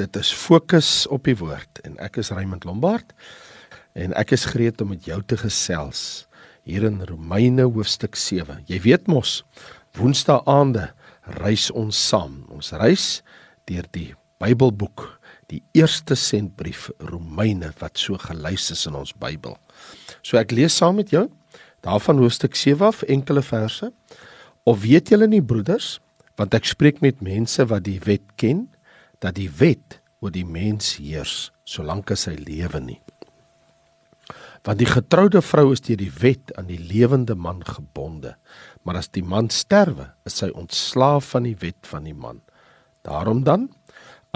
Dit is fokus op die woord en ek is Raymond Lombard en ek is gereed om met jou te gesels hier in Romeine hoofstuk 7. Jy weet mos, Woensdae aande reis ons saam. Ons reis deur die Bybelboek, die eerste sentbrief Romeine wat so gelys is in ons Bybel. So ek lees saam met jou daarvan hoofstuk 7 af enkele verse. Of weet julle nie broeders, want ek spreek met mense wat die wet ken, dat die wet oor die mens heers solank as hy lewe nie. Want die getroude vrou is deur die wet aan die lewende man gebonde, maar as die man sterwe, is sy ontslaaf van die wet van die man. Daarom dan,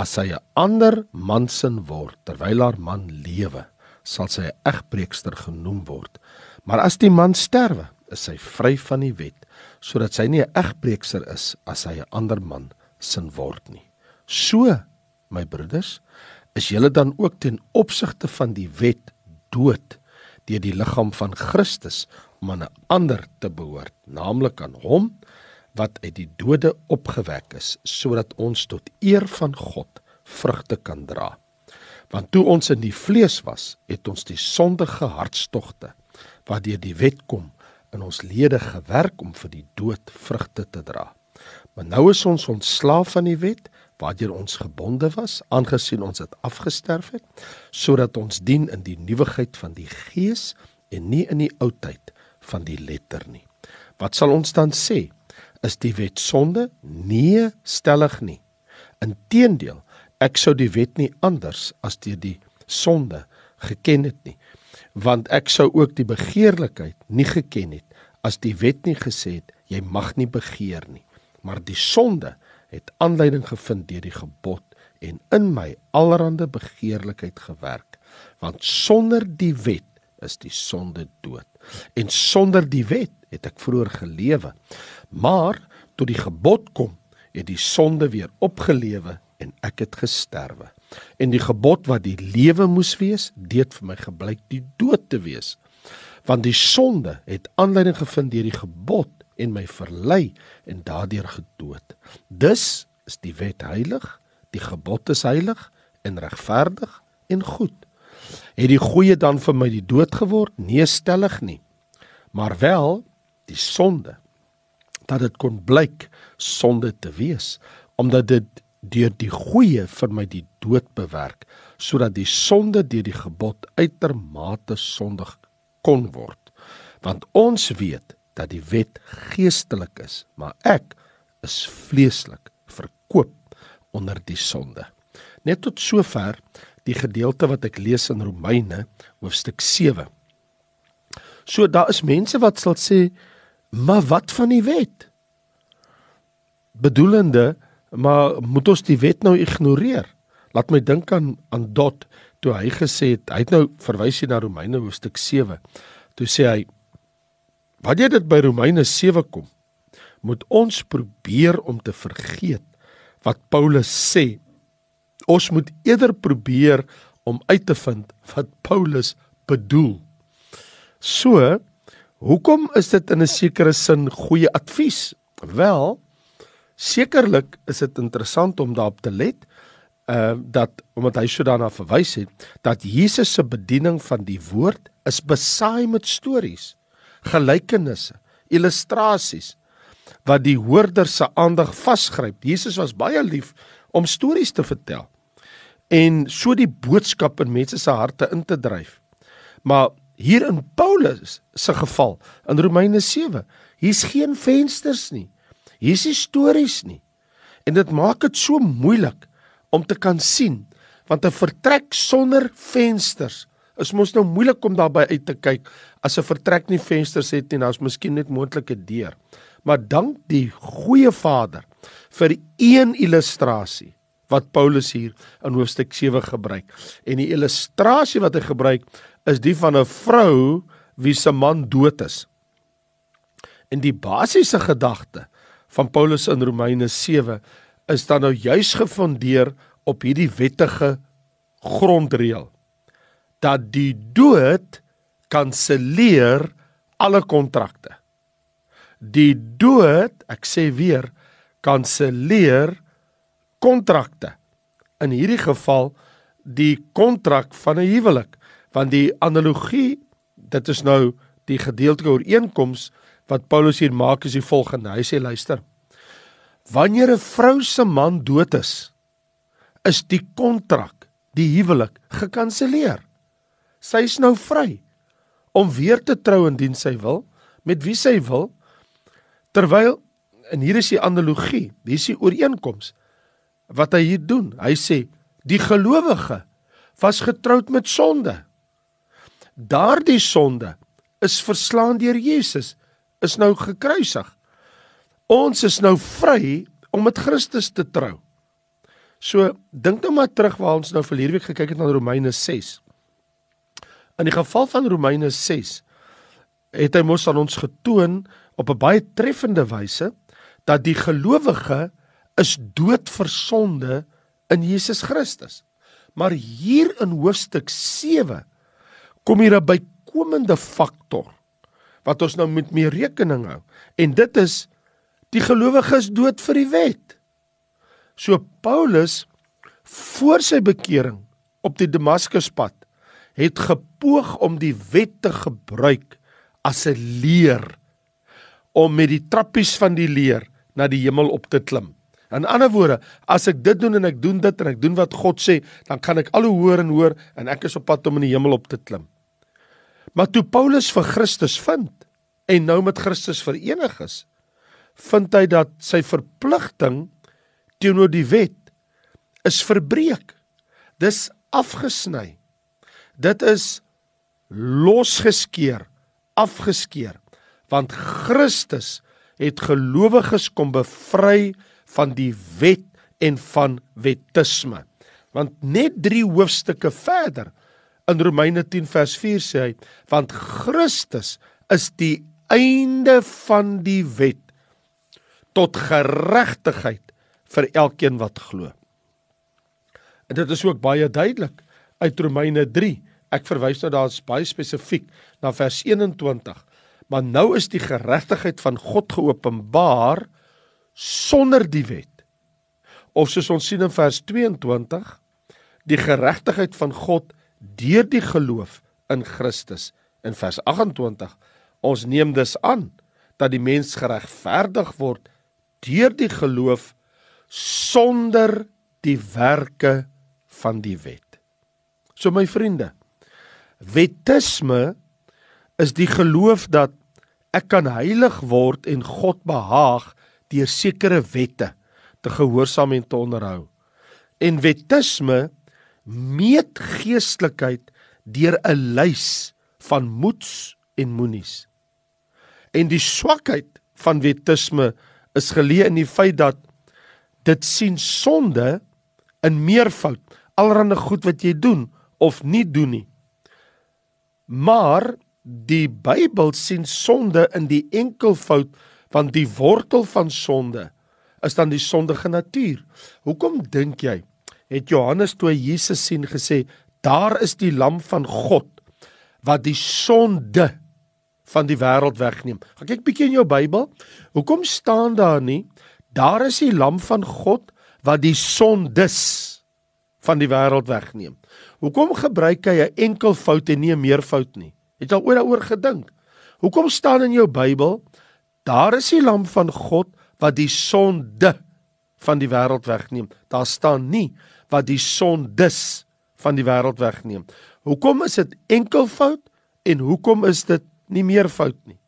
as sy 'n ander man sin word terwyl haar man lewe, sal sy 'n egbreekster genoem word. Maar as die man sterwe, is sy vry van die wet, sodat sy nie 'n egbreekster is as hy 'n ander man sin word nie. So, my broeders, is julle dan ook ten opsigte van die wet dood deur die liggaam van Christus om aan 'n ander te behoort, naamlik aan hom wat uit die dode opgewek is, sodat ons tot eer van God vrugte kan dra. Want toe ons in die vlees was, het ons die sondige hartstogte wat deur die wet kom in ons lede gewerk om vir die dood vrugte te dra. Maar nou is ons ontslaaf van die wet waardeur ons gebonde was aangesien ons het afgesterf het sodat ons dien in die nuwigheid van die gees en nie in die oudheid van die letter nie. Wat sal ons dan sê? Is die wet sonde? Nee stellig nie. Inteendeel ek sou die wet nie anders as deur die sonde geken het nie want ek sou ook die begeerlikheid nie geken het as die wet nie gesê het jy mag nie begeer nie. Maar die sonde het aanleiding gevind deur die gebod en in my allerhande begeerlikheid gewerk want sonder die wet is die sonde dood. En sonder die wet het ek vroeër gelewe maar toe die gebod kom het die sonde weer opgelewe en ek het gesterwe. En die gebod wat die lewe moes wees deed vir my gebleik die dood te wees. Want die sonde het aanleiding gevind deur die gebod en my verlei en daardeur gedood. Dus is die wet heilig, die gebod is heilig en regverdig en goed. Het die goeie dan vir my die dood geword? Nee, stellig nie. Maar wel die sonde dat dit kon blyk sonde te wees omdat dit deur die goeie vir my die dood bewerk sodat die sonde deur die gebod uitermate sondig kon word want ons weet dat die wet geestelik is, maar ek is vleeslik verkoop onder die sonde. Net tot sover die gedeelte wat ek lees in Romeine hoofstuk 7. So daar is mense wat sal sê, "Maar wat van die wet?" Bedoelende, maar moet ons die wet nou ignoreer? Laat my dink aan aan Dot toe hy gesê het, hy het nou verwys hier na Romeine hoofstuk 7. Toe sê hy, Wanneer dit by Romeine 7 kom, moet ons probeer om te vergeet wat Paulus sê. Ons moet eerder probeer om uit te vind wat Paulus bedoel. So, hoekom is dit in 'n sekere sin goeie advies? Wel, sekerlik is dit interessant om daarop te let uh dat omdat hy so daarna verwys het dat Jesus se bediening van die woord is besaai met stories gelykenisse, illustrasies wat die hoorder se aandag vasgryp. Jesus was baie lief om stories te vertel en so die boodskap in mense se harte in te dryf. Maar hier in Paulus se geval in Romeine 7, hier's geen vensters nie. Hier's nie stories nie. En dit maak dit so moeilik om te kan sien want 'n vertrek sonder vensters is mos nou moeilik om daarby uit te kyk as 'n vertrek nie vensters het nie, daar's miskien net moontlike deur. Maar dank die goeie Vader vir een illustrasie wat Paulus hier in hoofstuk 7 gebruik. En die illustrasie wat hy gebruik is die van 'n vrou wie se man dood is. En die basiese gedagte van Paulus in Romeine 7 is dan nou juis gefondeer op hierdie wettige grondreël dat die dood kanselleer alle kontrakte. Die dood, ek sê weer, kanselleer kontrakte in hierdie geval die kontrak van 'n huwelik, want die analogie, dit is nou die gedeeltelike ooreenkoms wat Paulus hier maak is die volgende. Hy sê luister. Wanneer 'n vrou se man dood is, is die kontrak, die huwelik gekanselleer. Sy is nou vry om weer te trou indien sy wil met wie sy wil. Terwyl en hier is die analogie, hier is die ooreenkoms wat hy hier doen. Hy sê die gelowige was getroud met sonde. Daardie sonde is verslaan deur Jesus, is nou gekruisig. Ons is nou vry om met Christus te trou. So dink nou maar terug waar ons nou verlede week gekyk het na Romeine 6. In die geval van Romeine 6 het hy mos aan ons getoon op 'n baie treffende wyse dat die gelowige is dood vir sonde in Jesus Christus. Maar hier in hoofstuk 7 kom hier 'n bykomende faktor wat ons nou moet mee rekening hou. En dit is die gelowige is dood vir die wet. So Paulus voor sy bekering op die Damaskuspad het gepoog om die wet te gebruik as 'n leer om met die trappies van die leer na die hemel op te klim. In ander woorde, as ek dit doen en ek doen dit en ek doen wat God sê, dan kan ek al hoe hoor en hoor en ek is op pad om in die hemel op te klim. Maar toe Paulus vir Christus vind en nou met Christus verenig is, vind hy dat sy verpligting teenoor die wet is verbreek. Dis afgesny. Dit is losgeskeur, afgeskeur, want Christus het gelowiges kom bevry van die wet en van wettisme. Want net 3 hoofstukke verder in Romeine 10 vers 4 sê hy, want Christus is die einde van die wet tot geregtigheid vir elkeen wat glo. En dit is ook baie duidelik uit Romeine 3. Ek verwys nou daar's baie spesifiek na vers 21. Maar nou is die geregtigheid van God geopenbaar sonder die wet. Of soos ons sien in vers 22, die geregtigheid van God deur die geloof in Christus. In vers 28, ons neem dus aan dat die mens geregverdig word deur die geloof sonder die werke van die wet. So my vriende, wettisme is die geloof dat ek kan heilig word en God behaag deur sekere wette te gehoorsaam en te onderhou. En wettisme meet geestelikheid deur 'n lys van moets en moenies. En die swakheid van wettisme is geleë in die feit dat dit sien sonde in meervoud, allerhande goed wat jy doen of nie doen nie. Maar die Bybel sien sonde in die enkelvoud want die wortel van sonde is dan die sondige natuur. Hoekom dink jy het Johannes toe Jesus sien gesê daar is die lam van God wat die sonde van die wêreld wegneem. Gaan kyk bietjie in jou Bybel. Hoekom staan daar nie daar is die lam van God wat die sondes van die wêreld wegneem. Hoekom gebruik hy 'n enkel fout en nie 'n meervoud nie? Het al ooit daaroor gedink? Hoekom staan in jou Bybel daar is die lam van God wat die sonde van die wêreld wegneem? Daar staan nie wat die sondes van die wêreld wegneem. Hoekom is dit enkelvoud en hoekom is dit nie meervoud nie?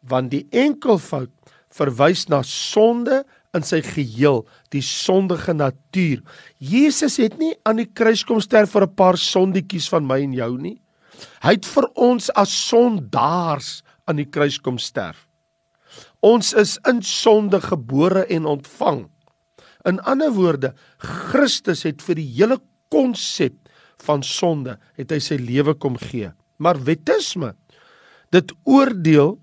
Want die enkelvoud verwys na sonde in sy geheel, die sondige natuur. Jesus het nie aan die kruis kom sterf vir 'n paar sondetjies van my en jou nie. Hy het vir ons as sondaars aan die kruis kom sterf. Ons is in sonde gebore en ontvang. In ander woorde, Christus het vir die hele konsep van sonde het hy sy lewe kom gee. Maar wettisme dit oordeel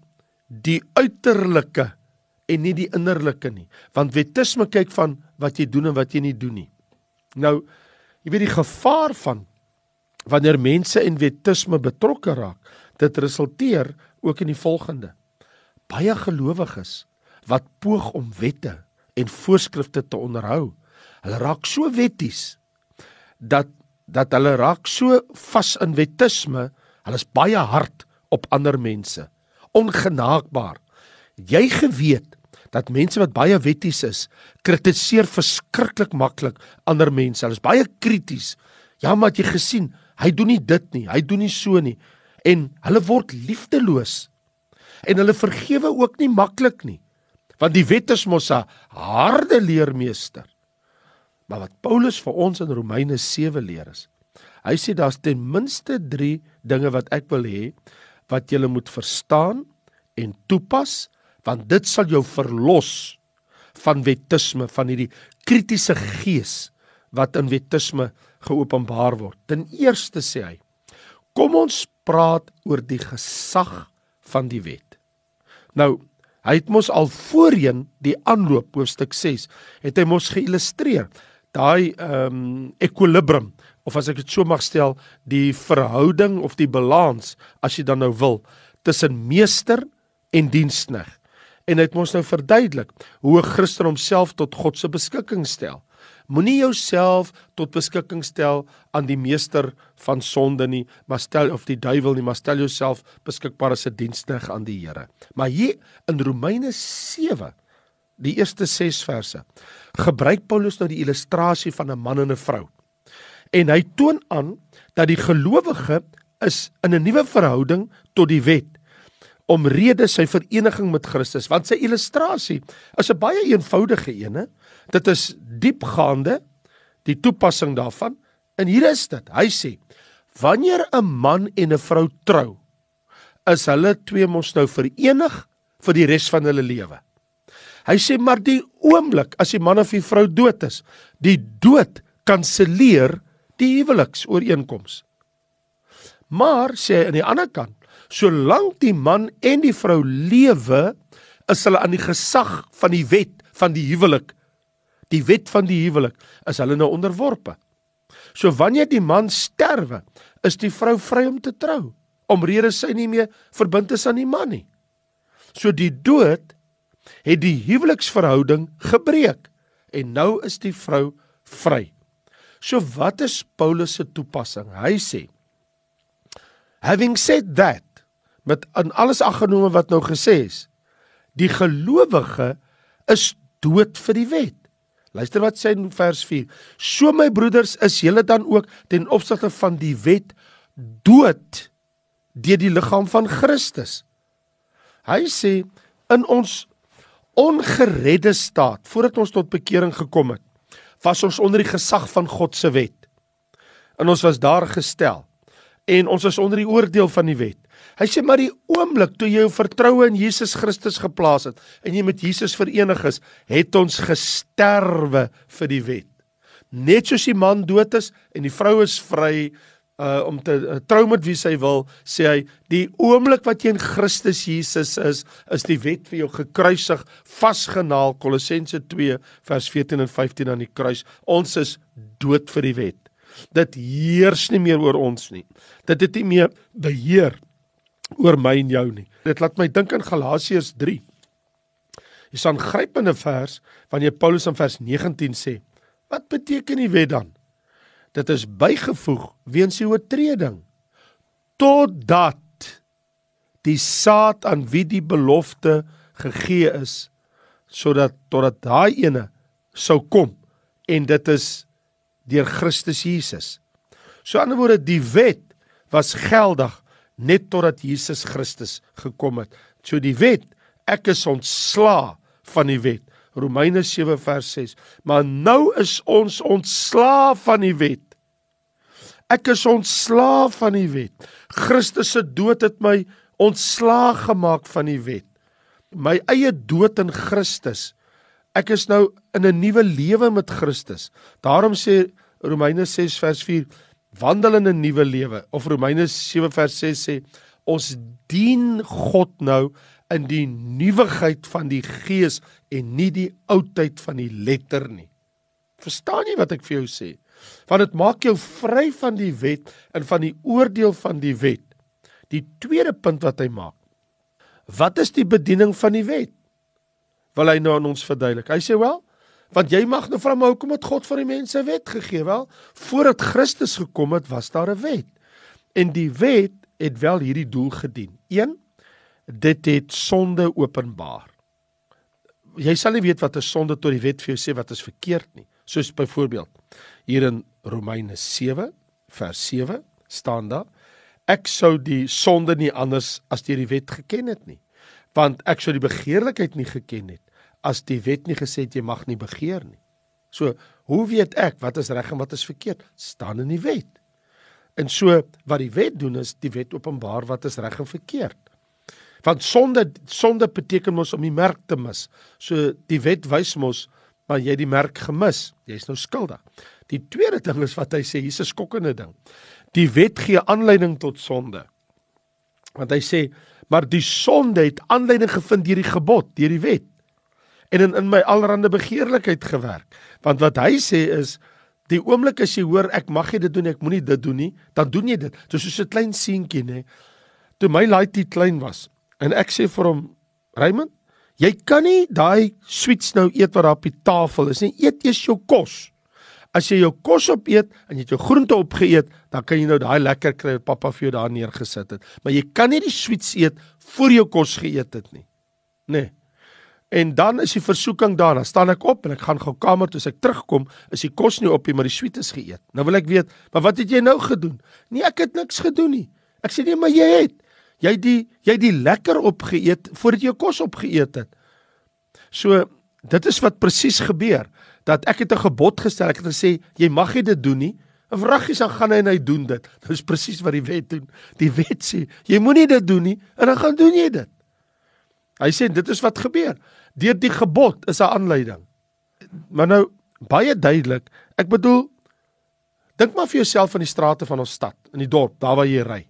die uiterlike en nie die innerlike nie. Want wettisme kyk van wat jy doen en wat jy nie doen nie. Nou, jy weet die gevaar van wanneer mense in wettisme betrokke raak, dit resulteer ook in die volgende. Baie gelowiges wat poog om wette en voorskrifte te onderhou, hulle raak so wetties dat dat hulle raak so vas in wettisme, hulle is baie hard op ander mense. Ongenaakbaar. Jy geweet dat mense wat baie wetties is, kritiseer verskriklik maklik ander mense. Hulle is baie krities. Ja, maar jy gesien, hy doen nie dit nie, hy doen nie so nie. En hulle word liefdeloos. En hulle vergewe ook nie maklik nie. Want die wet is mos 'n harde leermeester. Maar wat Paulus vir ons in Romeine 7 leer is, hy sê daar's ten minste 3 dinge wat ek wil hê wat jy moet verstaan en toepas want dit sal jou verlos van wettisme van hierdie kritiese gees wat in wettisme geopenbaar word. Ten eerste sê hy: Kom ons praat oor die gesag van die wet. Nou, hy het mos al voorheen die aanloop hoofstuk 6 het hy mos geillustreer. Daai ehm um, equilibrium of as ek dit so mag stel, die verhouding of die balans as jy dan nou wil tussen meester en diensknegt en hy het ons nou verduidelik hoe 'n Christen homself tot God se beskikking stel. Moenie jouself tot beskikking stel aan die meester van sonde nie, maar stel of die duiwel nie, maar stel jouself beskikbaar as 'n dienstig aan die Here. Maar hier in Romeine 7, die eerste 6 verse, gebruik Paulus nou die illustrasie van 'n man en 'n vrou. En hy toon aan dat die gelowige is in 'n nuwe verhouding tot die wet omrede sy vereniging met Christus want sy illustrasie is 'n baie eenvoudige een. Dit is diepgaande die toepassing daarvan en hier is dit. Hy sê wanneer 'n man en 'n vrou trou is hulle twee mos nou verenig vir die res van hulle lewe. Hy sê maar die oomblik as die man of die vrou dood is, die dood kanselleer die huweliksooreenkoms. Maar sê aan die ander kant solank die man en die vrou lewe, is hulle aan die gesag van die wet van die huwelik. Die wet van die huwelik is hulle nou onderworpe. So wanneer die man sterwe, is die vrou vry om te trou, omrede sy nie meer verbind is aan die man nie. So die dood het die huweliksverhouding gebreek en nou is die vrou vry. So wat is Paulus se toepassing? Hy sê Having said that met aan alles aggenome wat nou gesê is. Die gelowige is dood vir die wet. Luister wat sê in vers 4. So my broeders, is julle dan ook ten opsigte van die wet dood deur die liggaam van Christus. Hy sê in ons ongeredde staat voordat ons tot bekering gekom het, was ons onder die gesag van God se wet. En ons was daar gestel en ons is onder die oordeel van die wet. Hy sê maar die oomblik toe jy jou vertroue in Jesus Christus geplaas het en jy met Jesus verenig is, het ons gesterwe vir die wet. Net soos die man dood is en die vrou is vry uh om te uh, trou met wie sy wil, sê hy, die oomblik wat jy in Christus Jesus is, is die wet vir jou gekruisig, vasgenaal Kolossense 2 vers 14 en 15 aan die kruis. Ons is dood vir die wet. Dit heers nie meer oor ons nie. Dit het nie meer beheer oor my en jou nie. Dit laat my dink aan Galasiërs 3. Dis 'n grypende vers wanneer Paulus in vers 19 sê: "Wat beteken die wet dan? Dit is bygevoeg weens die oortreding totdat die saad aan wie die belofte gegee is sodat totdat daai ene sou kom en dit is deur Christus Jesus. So aan die ander woorde die wet was geldig net totdat Jesus Christus gekom het. So die wet, ek is ontsla van die wet. Romeine 7 vers 6. Maar nou is ons ontsla van die wet. Ek is ontsla van die wet. Christus se dood het my ontsla gemaak van die wet. My eie dood in Christus. Ek is nou in 'n nuwe lewe met Christus. Daarom sê Romeine 6 vers 4 wandel in 'n nuwe lewe of Romeine 7 vers 6 sê ons dien God nou in die nuwigheid van die gees en nie die oudheid van die letter nie. Verstaan jy wat ek vir jou sê? Want dit maak jou vry van die wet en van die oordeel van die wet. Die tweede punt wat hy maak. Wat is die bediening van die wet? Wil hy nou aan ons verduidelik. Hy sê wel, Want jy mag nou vra maar hoekom het God vir die mense wet gegee? Wel, voordat Christus gekom het, was daar 'n wet. En die wet het wel hierdie doel gedien. 1 dit het sonde openbaar. Jy sal nie weet wat 'n sonde tot die wet vir jou sê wat is verkeerd nie. Soos byvoorbeeld hier in Romeine 7 vers 7 staan daar ek sou die sonde nie anders as deur die wet geken het nie want ek sou die begeerlikheid nie geken het as die wet nie gesê het jy mag nie begeer nie. So, hoe weet ek wat is reg en wat is verkeerd? staan in die wet. En so wat die wet doen is die wet openbaar wat is reg en verkeerd. Want sonde sonde beteken mos om die merk te mis. So die wet wys mos maar jy die merk gemis. Jy's nou skuldig. Die tweede ding is wat hy sê, hier's 'n skokkende ding. Die wet gee aanleiding tot sonde. Want hy sê, maar die sonde het aanleiding gevind deur die gebod, deur die wet. En in in my allerhande begeerlikheid gewerk. Want wat hy sê is die oomblik as jy hoor ek mag dit doen ek moenie dit doen nie, dan doen jy dit. Dit is soos 'n klein seentjie nê. Toe my laaitjie klein was, En ek sê vir hom, Raymond, jy kan nie daai sweets nou eet wat daar op die tafel is nie. Eet eers jou kos. As jy jou kos opeet en jy het jou groente opgeëet, dan kan jy nou daai lekker kry wat pappa vir jou daar neergesit het. Maar jy kan nie die sweets eet voor jy kos geëet het nie. Nee. En dan is die versoeking daar, dan staan ek op en ek gaan gou kamer toe, as ek terugkom, is die kos nie op nie, maar die sweet is geëet. Nou wil ek weet, maar wat het jy nou gedoen? Nee, ek het niks gedoen nie. Ek sê nee, maar jy het. Jy die jy die lekker opgeëet voordat jy jou kos opgeëet het. So dit is wat presies gebeur dat ek het 'n gebod gestel. Ek het gesê jy mag nie dit doen nie. En vraggies dan gaan hy en hy doen dit. Dit is presies wat die wet doen. Die wet sê jy moenie dit doen nie en dan gaan doen jy dit. Hy sê dit is wat gebeur. Deur die gebod is 'n aanleiding. Maar nou baie duidelik, ek bedoel dink maar vir jouself in die strate van ons stad, in die dorp, daar waar jy ry.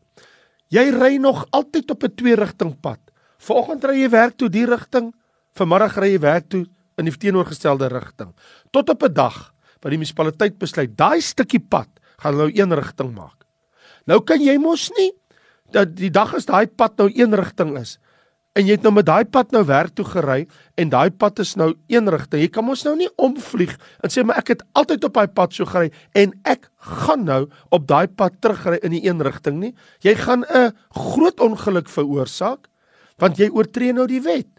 Jy ry nog altyd op 'n twee-rigting pad. Vanoggend ry jy werk toe die rigting, vanmiddag ry jy werk toe in die teenoorgestelde rigting. Tot op 'n dag wat die munisipaliteit besluit daai stukkie pad gaan nou een rigting maak. Nou kan jy mos nie dat die dag as daai pad nou een rigting is en jy het nou met daai pad nou werk toe gery en daai pad is nou een rigting. Jy kan mos nou nie omvlieg en sê maar ek het altyd op daai pad so gery en ek gaan nou op daai pad terugry in die een rigting nie. Jy gaan 'n groot ongeluk veroorsaak want jy oortree nou die wet.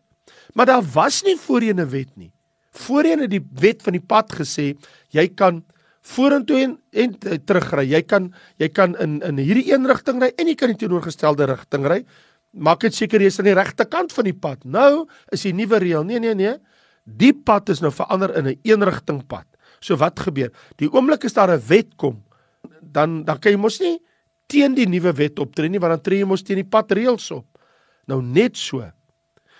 Maar daar was nie voorheen 'n wet nie. Voorheen het die wet van die pad gesê jy kan vorentoe en, en terugry. Jy kan jy kan in in hierdie een rigting ry en jy kan in die teenoorgestelde rigting ry maak dit seker jy is aan die regte kant van die pad. Nou is die nuwe reël. Nee nee nee. Die pad is nou verander in 'n een eenrigting pad. So wat gebeur? Die oomblik as daar 'n wet kom, dan dan kan jy mos nie teen die nuwe wet optree nie, want dan tree jy mos teen die padreëls op. Nou net so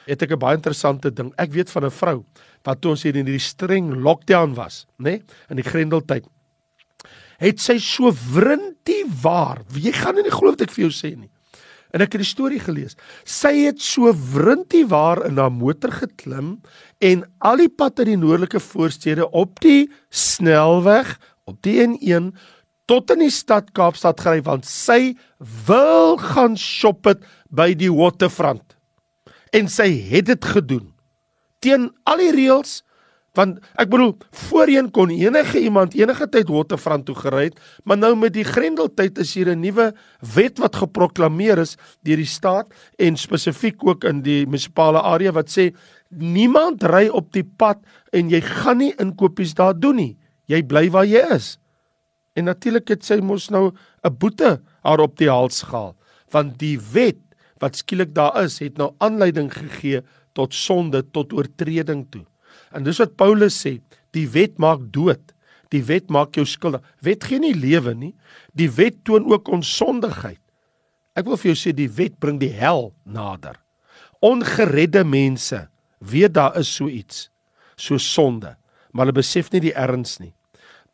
het ek 'n baie interessante ding. Ek weet van 'n vrou wat toe ons hier in hierdie streng lockdown was, nê, nee, in die Grendeltyd. Het sy so wrintie waar. Jy gaan nie glo wat ek vir jou sê nie. En ek het die storie gelees. Sy het so wrintie waar in haar motor geklim en al die pad uit die noordelike voorstede op die snelweg op die N1 tot in die stad Kaapstad gery want sy wil gaan shop het by die waterfront. En sy het dit gedoen. Teen al die reëls Want ek bedoel, voorheen kon enige iemand enige tyd Waterfront toe gery het, maar nou met die Grendeltyd is hier 'n nuwe wet wat geproklaameer is deur die staat en spesifiek ook in die munisipale area wat sê niemand ry op die pad en jy gaan nie inkopies daar doen nie. Jy bly waar jy is. En natuurlik het sy mos nou 'n boete haar op die hals gehaal, want die wet wat skielik daar is, het nou aanleiding gegee tot sonde, tot oortreding toe. En dis wat Paulus sê, die wet maak dood. Die wet maak jou skuldig. Wet gee nie lewe nie. Die wet toon ook ons sondigheid. Ek wil vir jou sê die wet bring die hel nader. Ongeredde mense weet daar is so iets, so sonde, maar hulle besef nie die erns nie.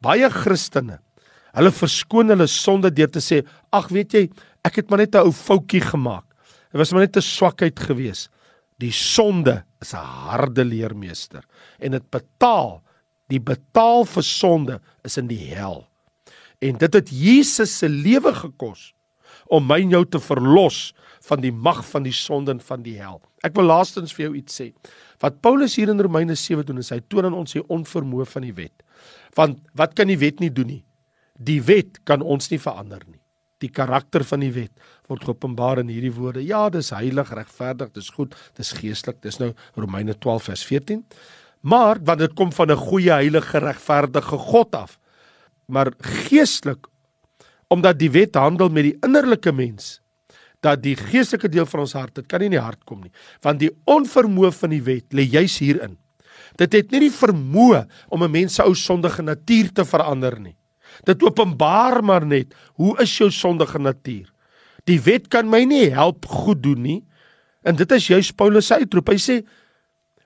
Baie Christene, hulle verskoon hulle sonde deur te sê, "Ag, weet jy, ek het maar net 'n ou foutjie gemaak. Dit was maar net 'n swakheid geweest." Die sonde is 'n harde leermeester en dit betaal die betaal vir sonde is in die hel. En dit het Jesus se lewe gekos om my en jou te verlos van die mag van die sonde en van die hel. Ek wil laastens vir jou iets sê. Wat Paulus hier in Romeine 7 doen is hy toon aan ons die onvermoë van die wet. Want wat kan die wet nie doen nie? Die wet kan ons nie verander nie. Die karakter van die wet word geopenbaar in hierdie woorde. Ja, dis heilig, regverdig, dis goed, dis geestelik. Dis nou Romeine 12 vers 14. Maar want dit kom van 'n goeie, heilige, regverdige God af. Maar geestelik omdat die wet handel met die innerlike mens, dat die geestelike deel van ons hart, dit kan nie in die hart kom nie. Want die onvermoë van die wet lê juis hierin. Dit het nie die vermoë om 'n mens se ou sondige natuur te verander nie. Dit openbaar maar net hoe is jou sondige natuur. Die wet kan my nie help goed doen nie. En dit is juis Paulus se uitroep. Hy sê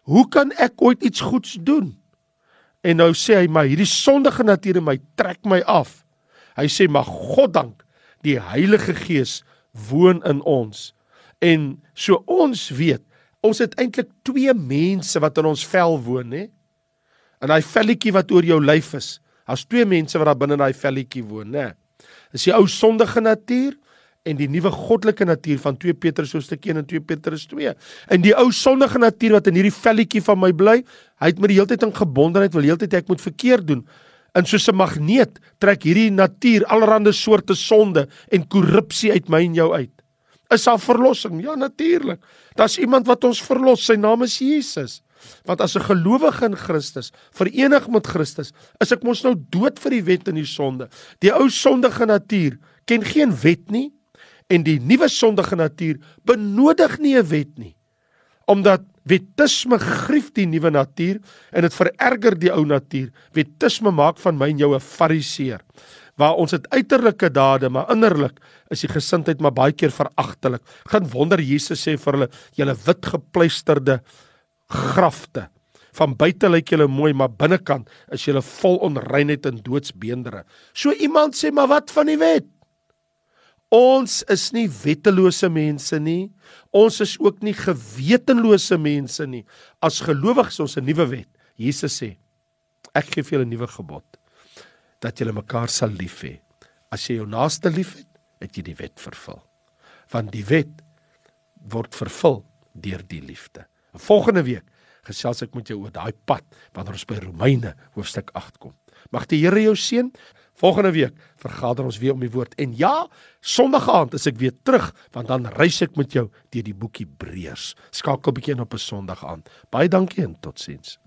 Hoe kan ek ooit iets goeds doen? En nou sê hy maar hierdie sondige natuur in my trek my af. Hy sê maar God dank, die Heilige Gees woon in ons. En so ons weet, ons het eintlik twee mense wat in ons vel woon, hè? En daai velletjie wat oor jou lyf is, daar's twee mense wat daar binne in daai velletjie woon, hè? Dis die ou sondige natuur en die nuwe goddelike natuur van 2 Petrus hoofstuk 1 en 2 Petrus 2. In die ou sondige natuur wat in hierdie velletjie van my bly, hy het my die hele tyd in gebondenheid, wil heeltyd ek moet verkeerd doen. En soos 'n magneet trek hierdie natuur allerlei soorte sonde en korrupsie uit my en jou uit. Is daar verlossing? Ja, natuurlik. Daar's iemand wat ons verlos. Sy naam is Jesus. Want as 'n gelowige in Christus, verenig met Christus, is ek mos nou dood vir die wet en die sonde. Die ou sondige natuur ken geen wet nie en die nuwe sondige natuur benodig nie 'n wet nie. Omdat wetisme grief die nuwe natuur en dit vererger die ou natuur. Wetisme maak van my en jou 'n fariseer waar ons het uiterlike dade maar innerlik is die gesindheid maar baie keer veragtelik. Geen wonder Jesus sê vir hulle julle wit gepleisterde grafte. Van buite lyk julle mooi maar binnekant is julle vol onreinheid en doodsbeendere. So iemand sê maar wat van die wet? Ons is nie wettelose mense nie. Ons is ook nie gewetenlose mense nie. As gelowiges ons 'n nuwe wet. Jesus sê: Ek gee vir julle 'n nuwe gebod dat julle mekaar sal lief hê. As jy jou naaste liefhet, het jy die wet vervul. Want die wet word vervul deur die liefde. Volgende week gesels ek met jou oor daai pad wanneer ons by Romeine hoofstuk 8 kom. Mag die Here jou seën. Volgende week vergader ons weer om die woord en ja, Sondag aand is ek weer terug want dan reis ek met jou deur die boek Hebreërs. Skakel bietjie in op 'n Sondag aand. Baie dankie en totsiens.